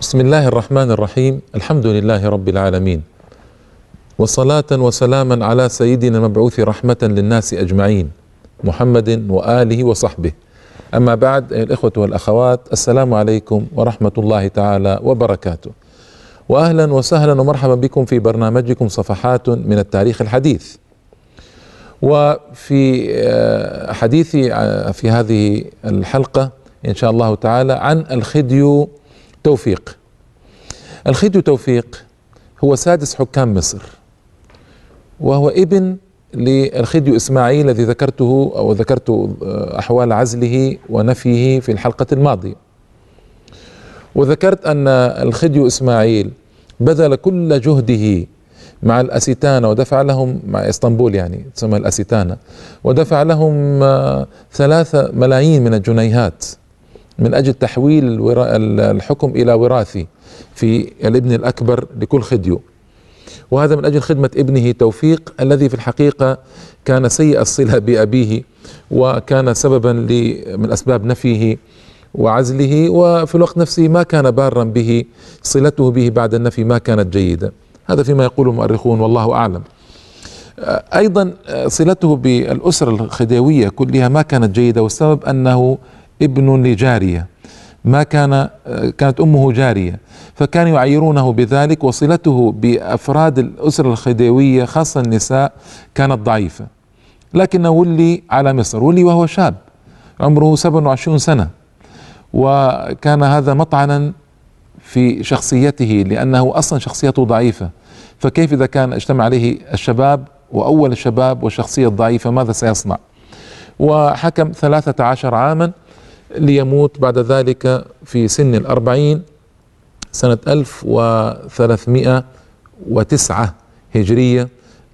بسم الله الرحمن الرحيم الحمد لله رب العالمين وصلاة وسلاما على سيدنا المبعوث رحمة للناس أجمعين محمد وآله وصحبه أما بعد الإخوة والأخوات السلام عليكم ورحمة الله تعالى وبركاته وأهلا وسهلا ومرحبا بكم في برنامجكم صفحات من التاريخ الحديث وفي حديثي في هذه الحلقة إن شاء الله تعالى عن الخديو توفيق. الخديو توفيق هو سادس حكام مصر وهو ابن للخديو إسماعيل الذي ذكرته أو ذكرت أحوال عزله ونفيه في الحلقة الماضية. وذكرت أن الخديو إسماعيل بذل كل جهده مع الأسيتانة ودفع لهم مع إسطنبول يعني تسمى الأسيتانة ودفع لهم ثلاثة ملايين من الجنيهات. من أجل تحويل الحكم إلى وراثي في الابن الأكبر لكل خديو. وهذا من أجل خدمة ابنه توفيق الذي في الحقيقة كان سيء الصلة بأبيه وكان سببا من أسباب نفيه وعزله وفي الوقت نفسه ما كان بارا به صلته به بعد النفي ما كانت جيدة. هذا فيما يقول المؤرخون والله أعلم. أيضا صلته بالأسرة الخديوية كلها ما كانت جيدة والسبب أنه ابن لجارية ما كان كانت أمه جارية فكانوا يعيرونه بذلك وصلته بأفراد الأسرة الخديوية خاصة النساء كانت ضعيفة. لكنه ولي على مصر ولي وهو شاب عمره 27 سنة وكان هذا مطعنا في شخصيته لأنه أصلا شخصيته ضعيفة. فكيف إذا كان اجتمع عليه الشباب وأول الشباب والشخصية الضعيفة ماذا سيصنع؟ وحكم ثلاثة عشر عاما ليموت بعد ذلك في سن الأربعين سنة ألف وثلاثمائة وتسعة هجرية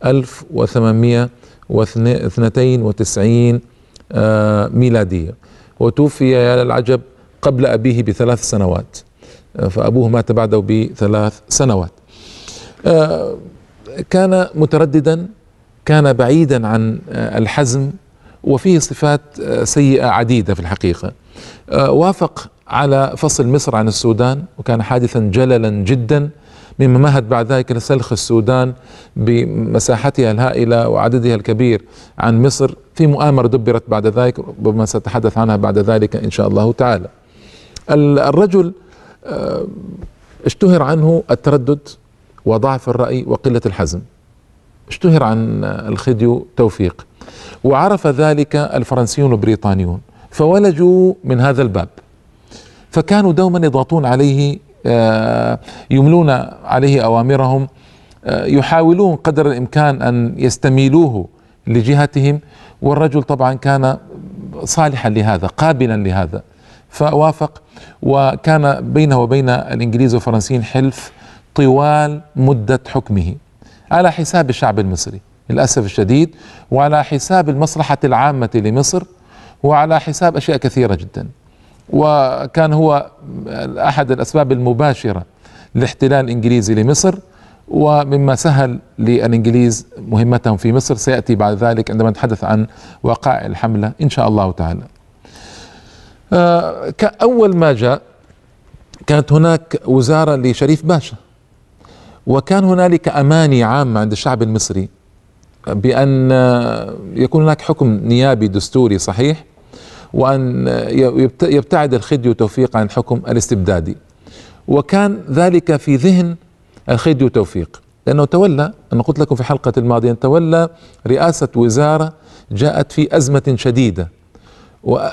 ألف وثمانمائة واثنتين وتسعين ميلادية. وتوفي يا للعجب قبل أبيه بثلاث سنوات. فأبوه مات بعده بثلاث سنوات. كان مترددا كان بعيدا عن الحزم. وفيه صفات سيئة عديدة في الحقيقة. وافق على فصل مصر عن السودان وكان حادثا جللا جدا. مما مهد بعد ذلك لسلخ السودان بمساحتها الهائلة وعددها الكبير عن مصر. في مؤامرة دبرت بعد ذلك ربما سأتحدث عنها بعد ذلك إن شاء الله تعالى. الرجل اشتهر عنه التردد وضعف الرأي وقلة الحزم. اشتهر عن الخديو توفيق. وعرف ذلك الفرنسيون والبريطانيون فولجوا من هذا الباب. فكانوا دوما يضغطون عليه يملون عليه أوامرهم يحاولون قدر الإمكان أن يستميلوه لجهتهم. والرجل طبعا كان صالحا لهذا قابلا لهذا. فوافق وكان بينه وبين الإنجليز والفرنسيين حلف طوال مدة حكمه. على حساب الشعب المصري للأسف الشديد وعلى حساب المصلحة العامة لمصر وعلى حساب أشياء كثيرة جدا. وكان هو أحد الأسباب المباشرة للاحتلال الانجليزي لمصر ومما سهل للإنجليز مهمتهم في مصر. سيأتي بعد ذلك عندما نتحدث عن وقائع الحملة إن شاء الله تعالى. اول ما جاء كانت هناك وزارة لشريف باشا. وكان هنالك أماني عامه عند الشعب المصري بأن يكون هناك حكم نيابي دستوري صحيح وأن يبتعد الخديو توفيق عن الحكم الاستبدادي. وكان ذلك في ذهن الخديو توفيق لأنه تولى أنا قلت لكم في حلقة الماضية تولى رئاسة وزارة جاءت في أزمة شديدة.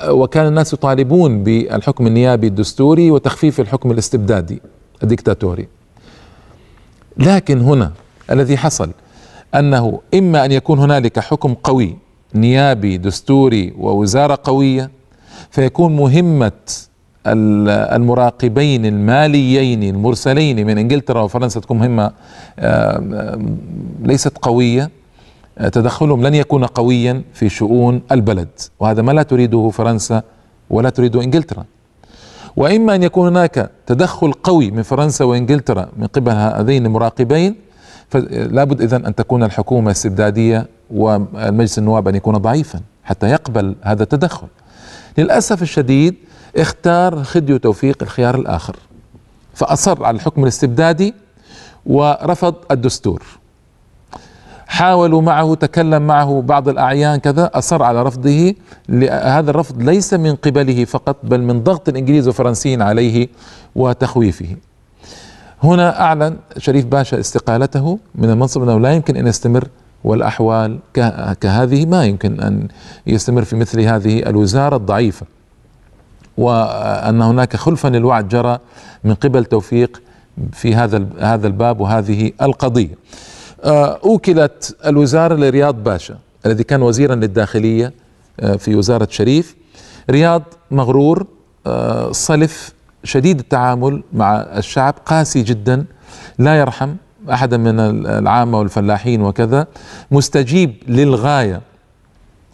وكان الناس يطالبون بالحكم النيابي الدستوري وتخفيف الحكم الاستبدادي الدكتاتوري. لكن هنا الذي حصل أنه إما أن يكون هنالك حكم قوي نيابي دستوري ووزارة قوية فيكون مهمة المراقبين الماليين المرسلين من إنجلترا وفرنسا تكون مهمة ليست قوية. تدخلهم لن يكون قويا في شؤون البلد وهذا ما لا تريده فرنسا ولا تريده إنجلترا. وإما أن يكون هناك تدخل قوي من فرنسا وإنجلترا من قبل هذين المراقبين فلا بد اذا أن تكون الحكومة استبدادية والمجلس النواب أن يكون ضعيفا حتى يقبل هذا التدخل. للأسف الشديد اختار خديو توفيق الخيار الآخر فأصر على الحكم الاستبدادي ورفض الدستور. حاولوا معه تكلم معه بعض الأعيان كذا أصر على رفضه. هذا الرفض ليس من قبله فقط بل من ضغط الإنجليز والفرنسيين عليه وتخويفه. هنا أعلن شريف باشا استقالته من المنصب أنه لا يمكن أن يستمر والأحوال كهذه ما يمكن أن يستمر في مثل هذه الوزارة الضعيفة. وأن هناك خلفا للوعد جرى من قبل توفيق في هذا هذا الباب وهذه القضية. أوكلت الوزارة لرياض باشا الذي كان وزيرا للداخلية آه، في وزارة شريف. رياض مغرور آه، صلف شديد التعامل مع الشعب قاسي جدا لا يرحم أحدا من العامة والفلاحين وكذا. مستجيب للغاية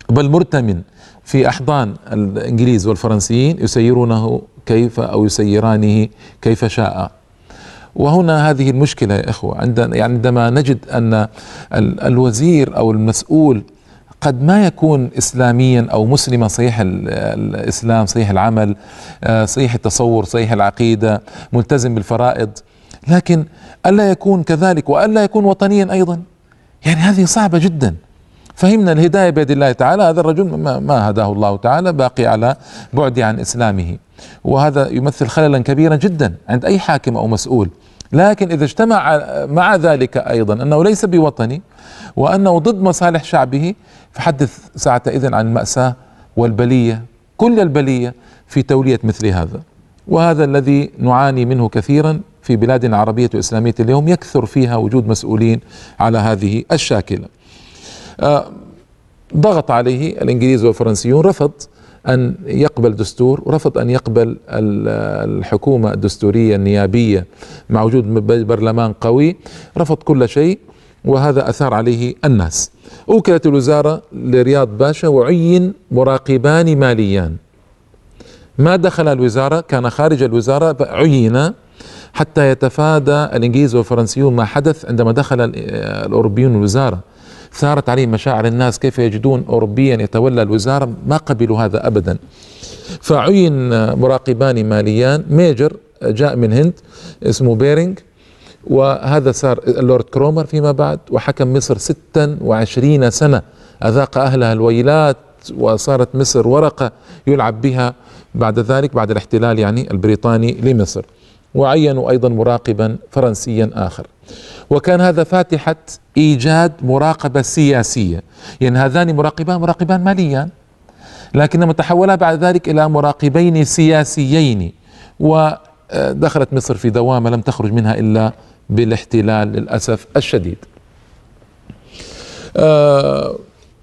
بل مرتمن في أحضان الإنجليز والفرنسيين يسيرونه كيف أو يسيرانه كيف شاء. وهنا هذه المشكلة يا إخوة. عندنا يعني عندما نجد أن الوزير أو المسؤول قد ما يكون اسلاميا أو مسلما صحيح الإسلام صحيح العمل آه، صحيح التصور صحيح العقيدة ملتزم بالفرائض لكن ألا يكون كذلك وألا يكون وطنيا أيضا؟ يعني هذه صعبة جدا. فهمنا الهداية بيد الله تعالى هذا الرجل ما هداه الله تعالى باقي على بعد عن إسلامه. وهذا يمثل خللا كبيرا جدا عند أي حاكم أو مسؤول لكن إذا اجتمع مع ذلك أيضا أنه ليس بوطني وأنه ضد مصالح شعبه فحدث ساعتئذ عن المأساة والبلية كل البلية في تولية مثل هذا وهذا الذي نعاني منه كثيرا في بلاد عربية وإسلامية اليوم يكثر فيها وجود مسؤولين على هذه الشاكلة. آه، ضغط عليه الإنجليز والفرنسيون رفض أن يقبل دستور ورفض أن يقبل الحكومة الدستورية النيابية مع وجود برلمان قوي. رفض كل شيء وهذا أثار عليه الناس. أوكلت الوزارة لرياض باشا وعين مراقبان ماليان. ما دخل الوزارة كان خارج الوزارة عين حتى يتفادى الإنجليز والفرنسيون ما حدث عندما دخل الاوروبيون الوزارة. ثارت عليهم مشاعر الناس كيف يجدون اوروبيا يتولى الوزارة ما قبلوا هذا ابدا. فعين مراقبان ماليان major جاء من هند اسمه بيرينج وهذا صار اللورد كرومر فيما بعد وحكم مصر 26 سنة. أذاق أهلها الويلات وصارت مصر ورقة يلعب بها بعد ذلك بعد الاحتلال يعني البريطاني لمصر. وعينوا أيضا مراقبا فرنسيا آخر. وكان هذا فاتحة إيجاد مراقبة سياسية. يعني هذان مراقبان مراقبان ماليان لكنما تحولا بعد ذلك إلى مراقبين سياسيين. ودخلت مصر في دوامة لم تخرج منها إلا بالاحتلال للأسف الشديد. آه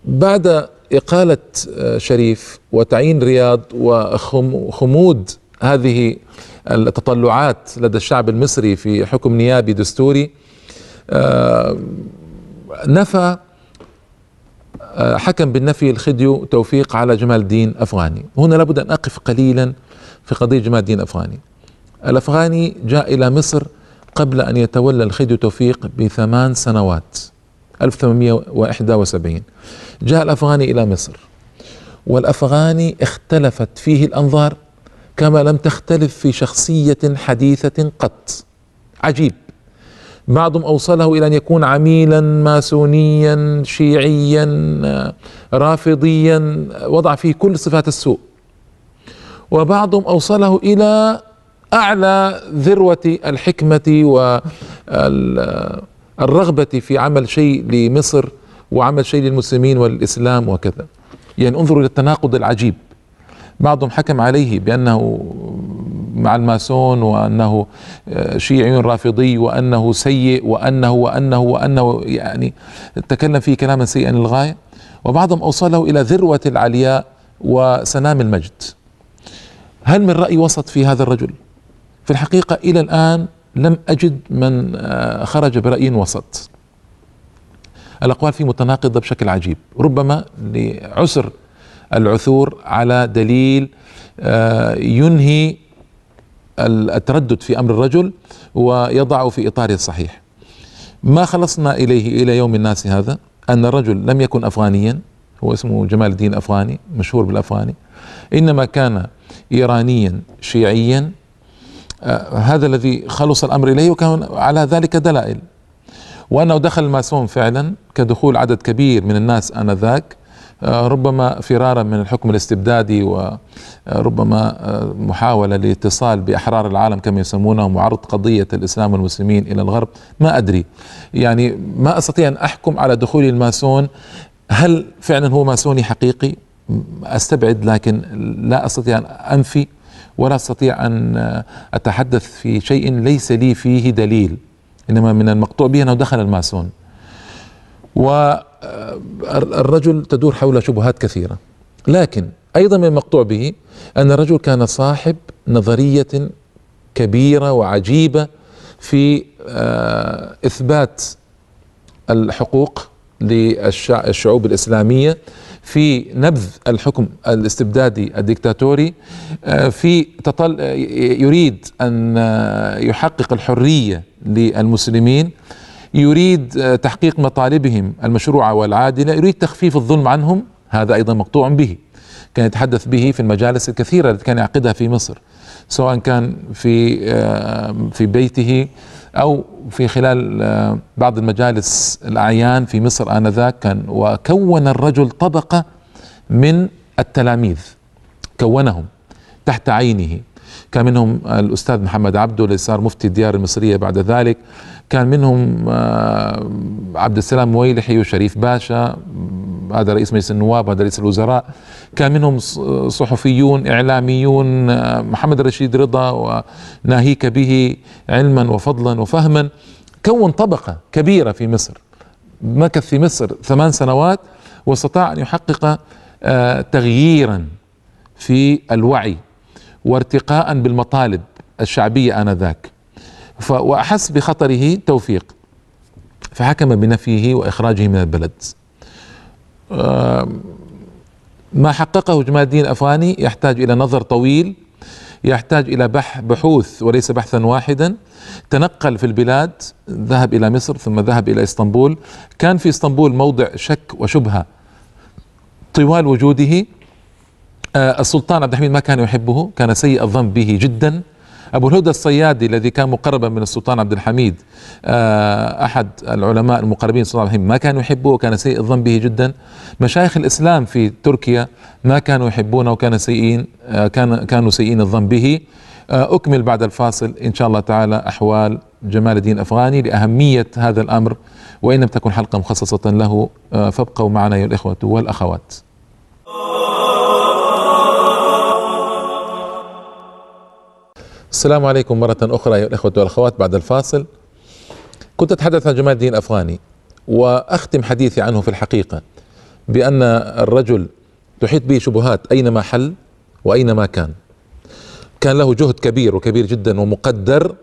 بعد إقالة آه شريف وتعيين رياض وخمود هذه التطلعات لدى الشعب المصري في حكم نيابي دستوري آه نفى آه، حكم بالنفي الخديو توفيق على جمال الدين أفغاني. هنا لابد أن أقف قليلا في قضية جمال الدين أفغاني. الأفغاني جاء إلى مصر قبل أن يتولى الخديو توفيق بثمان سنوات 1871 جاء الأفغاني إلى مصر والأفغاني اختلفت فيه الأنظار كما لم تختلف في شخصية حديثة قط. عجيب. بعضهم أوصله إلى أن يكون عميلا ماسونيا شيعيا رافضيا وضع فيه كل صفات السوء. وبعضهم أوصله إلى أعلى ذروة الحكمة والرغبة في عمل شيء لمصر وعمل شيء للمسلمين والإسلام وكذا. يعني انظروا إلى التناقض العجيب. بعضهم حكم عليه بأنه مع الماسون وأنه شيعي رافضي وأنه سيء وأنه وأنه وأنه يعني تكلم فيه كلاما سيئا للغاية. وبعضهم أوصله إلى ذروة العلياء وسنام المجد. هل من رأي وسط في هذا الرجل؟ في الحقيقة إلى الآن لم أجد من آه، خرج برأي وسط. الأقوال فيه متناقضة بشكل عجيب. ربما لعسر العثور على دليل آه، ينهي التردد في أمر الرجل ويضعه في إطاره الصحيح ما خلصنا إليه إلى يوم الناس هذا؟ أن الرجل لم يكن أفغانيا هو اسمه جمال الدين أفغاني مشهور بالأفغاني إنما كان إيرانيا شيعيا. آه، هذا الذي خلص الأمر إليه وكان على ذلك دلائل. وأنه دخل الماسون فعلا كدخول عدد كبير من الناس آنذاك ربما فرارا من الحكم الاستبدادي وربما آه، محاولة لاتصال بأحرار العالم كما يسمونهم وعرض قضية الإسلام والمسلمين إلى الغرب. ما أدري. يعني ما أستطيع أن أحكم على دخول الماسون. هل فعلا هو ماسوني حقيقي؟ أستبعد لكن لا أستطيع أن أنفي ولا أستطيع أن أتحدث في شيء ليس لي فيه دليل إنما من المقطوع به أنه دخل الماسون. والرجل تدور حول شبهات كثيرة. لكن أيضا من المقطوع به أن الرجل كان صاحب نظرية كبيرة وعجيبة في آه، إثبات الحقوق للشعوب الإسلامية في نبذ الحكم الاستبدادي الدكتاتوري آه، في تطل يريد أن يحقق الحرية للمسلمين. يريد آه، تحقيق مطالبهم المشروعة والعادلة يريد تخفيف الظلم عنهم هذا أيضا مقطوع به. كان يتحدث به في المجالس الكثيرة التي كان يعقدها في مصر سواء كان في آه، في بيته أو في خلال آه، بعض المجالس الأعيان في مصر آنذاك. كان وكون الرجل طبقة من التلاميذ كونهم تحت عينه. كان منهم الأستاذ محمد عبده اللي صار مفتي الديار المصرية بعد ذلك. كان منهم آه، عبد السلام مويلحي وشريف باشا هذا رئيس مجلس النواب هذا رئيس الوزراء. كان منهم صحفيون إعلاميون آه، محمد رشيد رضا وناهيك به علما وفضلا وفهما. كون طبقة كبيرة في مصر مكث في مصر ثمان سنوات واستطاع أن يحقق آه، تغييرا في الوعي وارتقاء بالمطالب الشعبية آنذاك. وأحس بخطره توفيق. فحكم بنفيه وإخراجه من البلد. ما حققه جمال الدين الأفغاني يحتاج إلى نظر طويل يحتاج إلى بح بحوث وليس بحثا واحدا. تنقل في البلاد ذهب إلى مصر ثم ذهب إلى إسطنبول. كان في إسطنبول موضع شك وشبهة. طوال وجوده السلطان عبد الحميد ما كان يحبه كان سيء الظن به جدا. أبو الهدى الصيادي الذي كان مقربا من السلطان عبد الحميد آه، أحد العلماء المقربين للسلطان عبد الحميد ما كانوا يحبوه وكان سيء الظن به جدا. مشايخ الإسلام في تركيا ما كانوا يحبونه وكان سيئين آه، كان كانوا سيئين الظن به. آه، أكمل بعد الفاصل. إن شاء الله تعالى أحوال جمال الدين الأفغاني لأهمية هذا الأمر وإن لم تكن حلقة مخصصة له فابقوا معنا أيها الإخوة والأخوات. السلام عليكم مرة أخرى أيها الإخوة والأخوات بعد الفاصل. كنت أتحدث عن جمال الدين الأفغاني وأختم حديثي عنه في الحقيقة بأن الرجل تحيط به شبهات أينما حل وأينما كان. كان له جهد كبير وكبير جدا ومقدر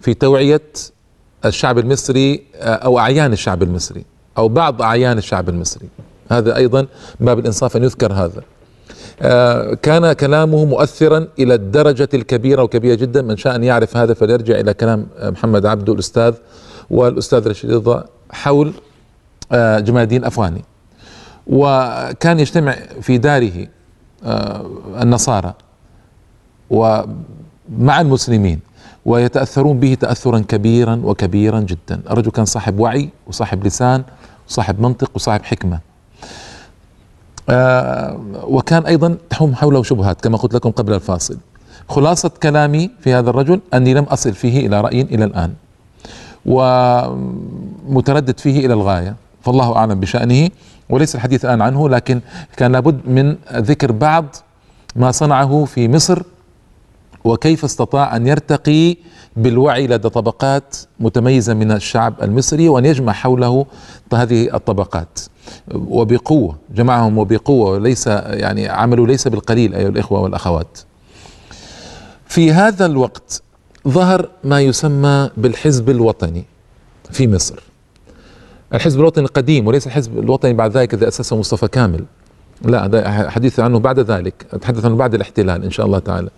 في توعية الشعب المصري أو أعيان الشعب المصري أو بعض أعيان الشعب المصري. هذا أيضا باب الإنصاف أن يذكر هذا. كان كلامه مؤثرا إلى الدرجة الكبيرة وكبيرة جدا. من شاء ان يعرف هذا فليرجع إلى كلام محمد عبده الأستاذ والأستاذ رشيد رضا حول آه، جمال الدين الافغاني وكان يجتمع في داره آه، النصارى ومع المسلمين ويتأثرون به تاثرا كبيرا وكبيرا جدا. الرجل كان صاحب وعي وصاحب لسان وصاحب منطق وصاحب حكمة. آه، وكان أيضا تحوم حوله شبهات كما قلت لكم قبل الفاصل. خلاصة كلامي في هذا الرجل أني لم أصل فيه إلى رأي إلى الآن ومتردد فيه إلى الغاية فالله أعلم بشأنه وليس الحديث الآن عنه لكن كان لابد من ذكر بعض ما صنعه في مصر وكيف استطاع أن يرتقي بالوعي لدى طبقات متميزة من الشعب المصري وأن يجمع حوله هذه الطبقات وبقوة جمعهم وبقوة وليس يعني عملوا ليس بالقليل أيها الإخوة والأخوات. في هذا الوقت ظهر ما يسمى بالحزب الوطني في مصر. الحزب الوطني القديم وليس الحزب الوطني بعد ذلك الذي أسسه مصطفى كامل. لا حديث عنه بعد ذلك أتحدث عنه بعد الاحتلال إن شاء الله تعالى.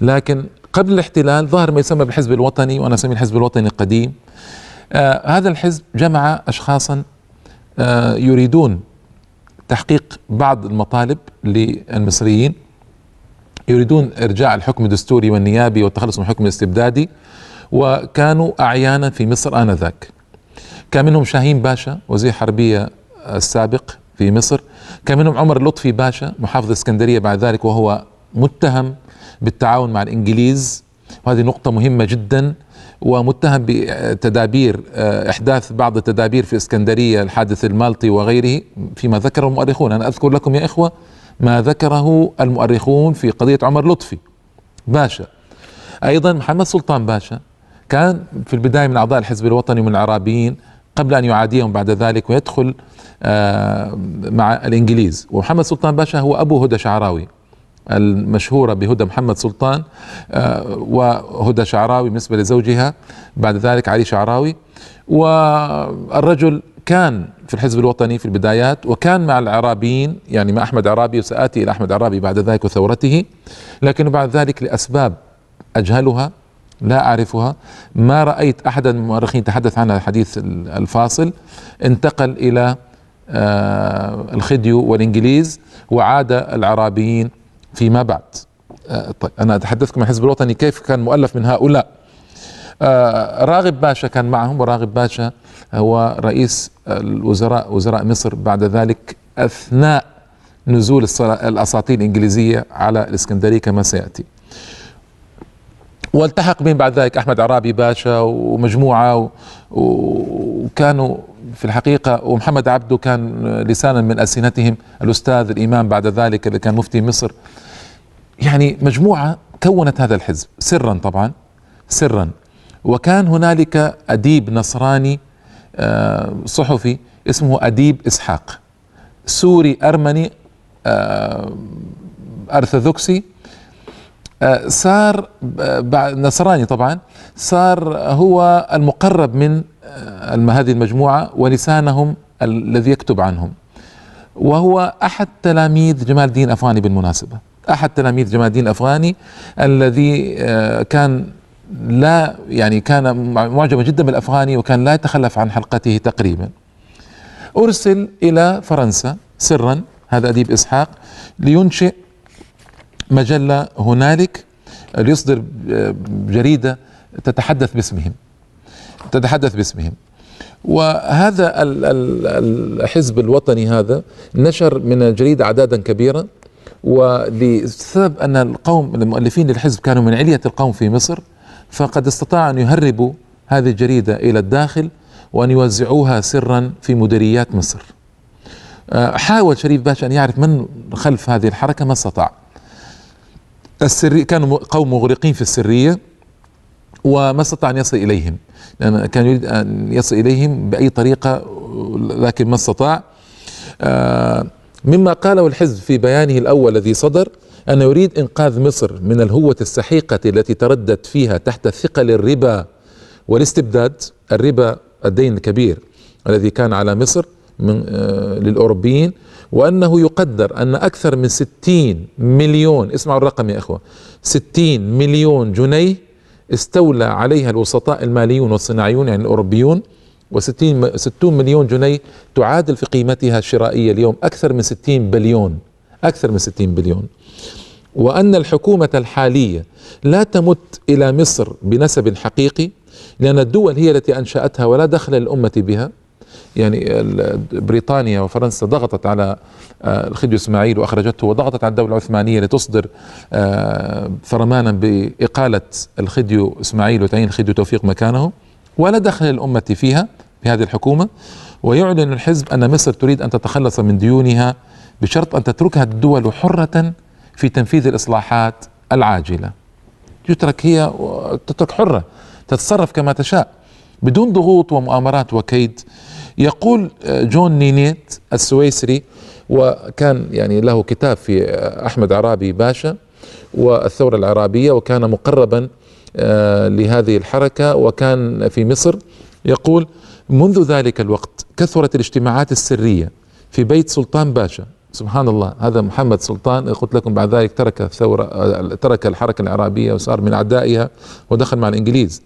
لكن قبل الاحتلال ظهر ما يسمى بالحزب الوطني وأنا أسميه الحزب الوطني القديم. آه هذا الحزب جمع اشخاصا آه، يريدون تحقيق بعض المطالب للمصريين. يريدون إرجاع الحكم الدستوري والنيابي والتخلص من الحكم الاستبدادي وكانوا اعيانا في مصر آنذاك. كان منهم شاهين باشا وزير حربية السابق في مصر. كان منهم عمر لطفي باشا محافظ اسكندرية بعد ذلك وهو متهم بالتعاون مع الإنجليز. وهذه نقطة مهمة جدا ومتهم بتدابير آه، إحداث بعض التدابير في إسكندرية الحادث المالطي وغيره فيما ذكره المؤرخون. أنا أذكر لكم يا إخوة ما ذكره المؤرخون في قضية عمر لطفي. باشا. أيضا محمد سلطان باشا كان في البداية من أعضاء الحزب الوطني من العرابيين قبل أن يعاديهم بعد ذلك ويدخل آه، مع الإنجليز. ومحمد سلطان باشا هو أبو هدى شعراوي. المشهورة بهدى محمد سلطان آه، وهدى شعراوي بالنسبة لزوجها بعد ذلك علي شعراوي. والرجل كان في الحزب الوطني في البدايات وكان مع العرابيين يعني مع أحمد عرابي وسآتي إلى أحمد عرابي بعد ذلك وثورته. لكن بعد ذلك لأسباب أجهلها لا أعرفها. ما رأيت أحد المؤرخين تحدث عنها الحديث الفاصل. انتقل إلى آه، الخديو والإنجليز وعاد العرابيين فيما بعد. آه، طيب أنا أتحدثكم عن الحزب الوطني كيف كان مؤلف من هؤلاء؟ آه، راغب باشا كان معهم وراغب باشا هو رئيس الوزراء وزراء مصر بعد ذلك أثناء نزول الأساطيل الإنجليزية على الإسكندرية كما سيأتي. والتحق بهم بعد ذلك أحمد عرابي باشا ومجموعة وكانوا في الحقيقة ومحمد عبده كان لسانا من ألسنتهم الأستاذ الإمام بعد ذلك اللي كان مفتي مصر. يعني مجموعة كونت هذا الحزب سرا طبعا سرا. وكان هنالك أديب نصراني آه، صحفي اسمه أديب إسحاق سوري أرمني آه، أرثوذكسي آه، صار نصراني طبعا صار هو المقرب من هذه المجموعة ولسانهم الذي يكتب عنهم. وهو أحد تلاميذ جمال الدين أفغاني بالمناسبة. أحد تلاميذ جمال الدين الأفغاني الذي آه، كان لا يعني كان معجبا جدا بالأفغاني وكان لا يتخلف عن حلقته تقريبا. أرسل إلى فرنسا سرا هذا أديب إسحاق لينشئ مجلة هنالك ليصدر آه، جريدة تتحدث باسمهم. تتحدث باسمهم. وهذا الحزب الوطني هذا نشر من الجريدة أعدادا كبيرة ولسبب أن القوم المؤلفين للحزب كانوا من علية القوم في مصر فقد استطاعوا أن يهربوا هذه الجريدة إلى الداخل وأن يوزعوها سرا في مديريات مصر. آه، حاول شريف باشا أن يعرف من خلف هذه الحركة ما استطاع. السري كانوا قوم مغرقين في السرية وما استطاع أن يصل إليهم. لأن كان يريد أن يصل إليهم بأي طريقة لكن ما استطاع. آه مما قاله الحزب في بيانه الأول الذي صدر أن يريد إنقاذ مصر من الهوة السحيقة التي تردت فيها تحت ثقل الربا والاستبداد الربا الدين الكبير الذي كان على مصر من آه، للأوروبيين وأنه يقدر أن أكثر من ستين مليون اسمعوا الرقم يا إخوة ستين مليون جنيه استولى عليها الوسطاء الماليون والصناعيون يعني الأوروبيون و60 60 مليون جنيه تعادل في قيمتها الشرائية اليوم. أكثر من 60 بليون. أكثر من 60 بليون. وأن الحكومة الحالية لا تمت إلى مصر بنسب حقيقي لأن الدول هي التي أنشأتها ولا دخل للأمة بها. يعني بريطانيا وفرنسا ضغطت على آه، الخديو إسماعيل وأخرجته وضغطت على الدولة العثمانية لتصدر آه، فرمانا بإقالة الخديو إسماعيل وتعيين الخديو توفيق مكانه. ولا دخل للأمة فيها في هذه الحكومة. ويعلن الحزب أن مصر تريد أن تتخلص من ديونها بشرط أن تتركها الدول حرة في تنفيذ الإصلاحات العاجلة. يترك هي تترك حرة تتصرف كما تشاء بدون ضغوط ومؤامرات وكيد. يقول جون نينيت السويسري وكان يعني له كتاب في أحمد عرابي باشا والثورة العرابية وكان مقربا آه، لهذه الحركة. وكان في مصر يقول منذ ذلك الوقت كثرت الاجتماعات السرية في بيت سلطان باشا. سبحان الله هذا محمد سلطان قلت لكم بعد ذلك ترك الثورة آه، ترك الحركة العربية وصار من أعدائها ودخل مع الإنجليز.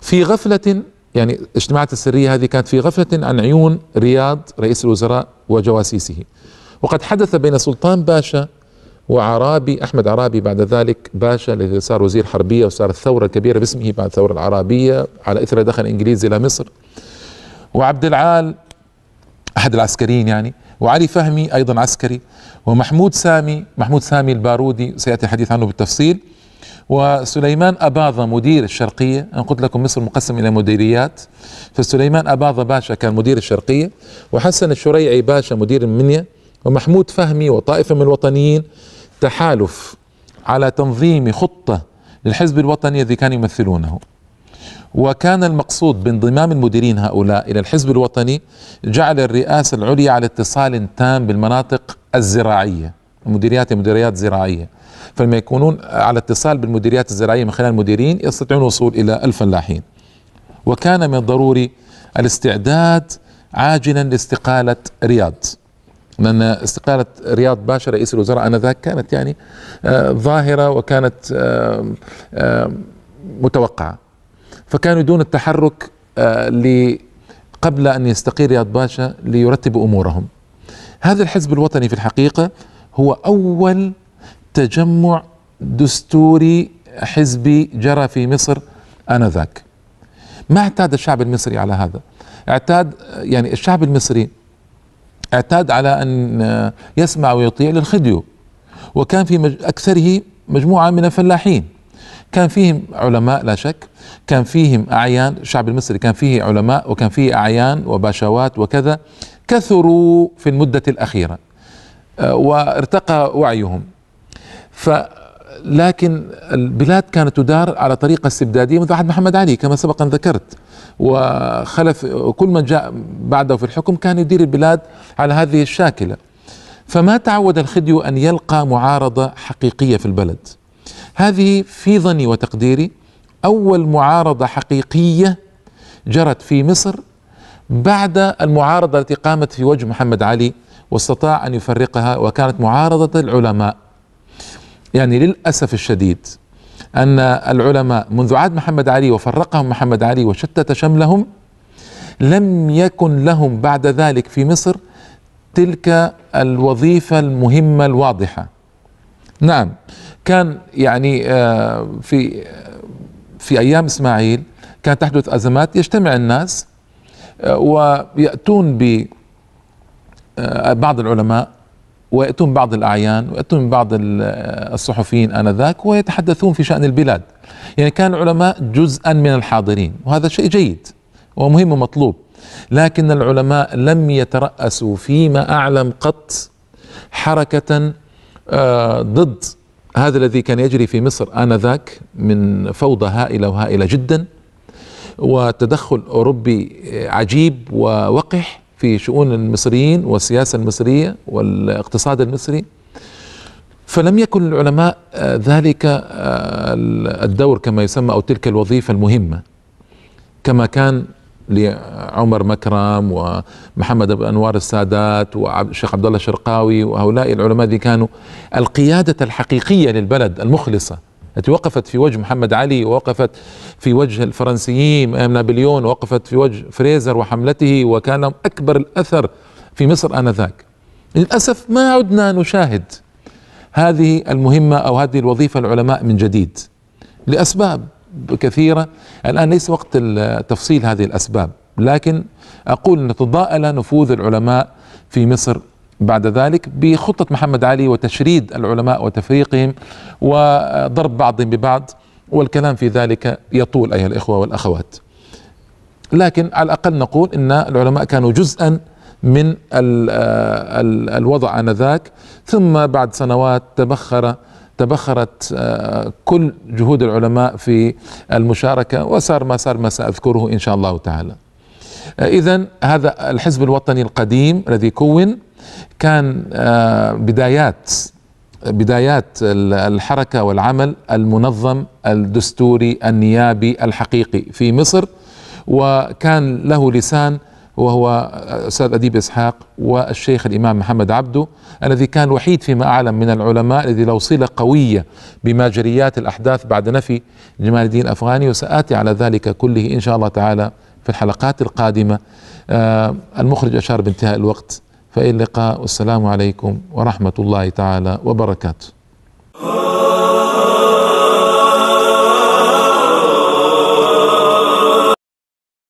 في غفلة يعني الاجتماعات السرية هذه كانت في غفلة عن عيون رياض رئيس الوزراء وجواسيسه. وقد حدث بين سلطان باشا وعرابي أحمد عرابي بعد ذلك باشا الذي صار وزير حربية وصار الثورة الكبيرة باسمه بعد الثورة العربية على إثر دخل الإنجليز إلى مصر. وعبد العال أحد العسكريين يعني وعلي فهمي أيضا عسكري ومحمود سامي محمود سامي البارودي سيأتي الحديث عنه بالتفصيل. وسليمان أباظة مدير الشرقية أنا قلت لكم مصر مقسم إلى مديريات. فسليمان أباظة باشا كان مدير الشرقية وحسن الشريعي باشا مدير المنيا. ومحمود فهمي وطائفة من الوطنيين تحالف على تنظيم خطة للحزب الوطني الذي كانوا يمثلونه. وكان المقصود بانضمام المديرين هؤلاء إلى الحزب الوطني جعل الرئاسة العليا على اتصال تام بالمناطق الزراعية. مديريات مديريات زراعية. فلما يكونون على اتصال بالمديريات الزراعية من خلال المديرين يستطيعون الوصول إلى الفلاحين. وكان من الضروري الاستعداد عاجلا لاستقالة رياض. لأن استقالة رياض باشا رئيس الوزراء آنذاك كانت يعني آه ظاهرة وكانت متوقعة. فكانوا يدون التحرك آه قبل أن يستقيل رياض باشا ليرتبوا أمورهم. هذا الحزب الوطني في الحقيقة هو أول تجمع دستوري حزبي جرى في مصر آنذاك. ما اعتاد الشعب المصري على هذا؟ اعتاد يعني الشعب المصري اعتاد على أن يسمع ويطيع للخديو. وكان في أكثره مجموعة من الفلاحين. كان فيهم علماء لا شك كان فيهم أعيان الشعب المصري كان فيه علماء وكان فيه أعيان وباشوات وكذا كثروا في المدة الأخيرة وارتقى وعيهم. ف لكن البلاد كانت تدار على طريقة استبدادية منذ عهد محمد علي كما سبق أن ذكرت. وخلف كل من جاء بعده في الحكم كان يدير البلاد على هذه الشاكلة. فما تعود الخديو أن يلقى معارضة حقيقية في البلد؟ هذه في ظني وتقديري أول معارضة حقيقية جرت في مصر بعد المعارضة التي قامت في وجه محمد علي واستطاع أن يفرقها وكانت معارضة العلماء. يعني للأسف الشديد أن العلماء منذ عهد محمد علي وفرقهم محمد علي وشتت شملهم لم يكن لهم بعد ذلك في مصر تلك الوظيفة المهمة الواضحة. نعم كان يعني في في أيام إسماعيل كانت تحدث أزمات يجتمع الناس ويأتون ببعض العلماء ويأتون بعض الأعيان ويأتون بعض الصحفيين آنذاك ويتحدثون في شأن البلاد. يعني كان العلماء جزءا من الحاضرين وهذا شيء جيد ومهم ومطلوب. لكن العلماء لم يترأسوا فيما أعلم قط حركة ضد هذا الذي كان يجري في مصر آنذاك من فوضى هائلة وهائلة جدا وتدخل أوروبي عجيب ووقح. في شؤون المصريين والسياسة المصرية والاقتصاد المصري. فلم يكن العلماء ذلك الدور كما يسمى أو تلك الوظيفة المهمة. كما كان لعمر مكرم ومحمد بن أنوار السادات والشيخ عبد الله الشرقاوي وهؤلاء العلماء الذين كانوا القيادة الحقيقية للبلد المخلصة. التي وقفت في وجه محمد علي ووقفت في وجه الفرنسيين نابليون ووقفت في وجه فريزر وحملته وكان لهم أكبر الأثر في مصر آنذاك. للأسف ما عدنا نشاهد هذه المهمة أو هذه الوظيفة العلماء من جديد لأسباب كثيرة. الآن ليس وقت تفصيل هذه الأسباب لكن أقول ان تضاءل نفوذ العلماء في مصر بعد ذلك بخطة محمد علي وتشريد العلماء وتفريقهم وضرب بعضهم ببعض والكلام في ذلك يطول أيها الإخوة والأخوات. لكن على الأقل نقول أن العلماء كانوا جزءا من ال ال الوضع آنذاك. ثم بعد سنوات تبخر تبخرت كل جهود العلماء في المشاركة وصار ما صار ما سأذكره إن شاء الله تعالى. إذا هذا الحزب الوطني القديم الذي كون كان بدايات بدايات الحركة والعمل المنظم الدستوري النيابي الحقيقي في مصر وكان له لسان وهو أستاذ أديب إسحاق والشيخ الإمام محمد عبده الذي كان الوحيد فيما اعلم من العلماء الذي له صلة قوية بماجريات الأحداث بعد نفي جمال الدين الأفغاني وسآتي على ذلك كله إن شاء الله تعالى في الحلقات القادمة. المخرج أشار بانتهاء الوقت. فإلى اللقاء والسلام عليكم ورحمة الله تعالى وبركاته.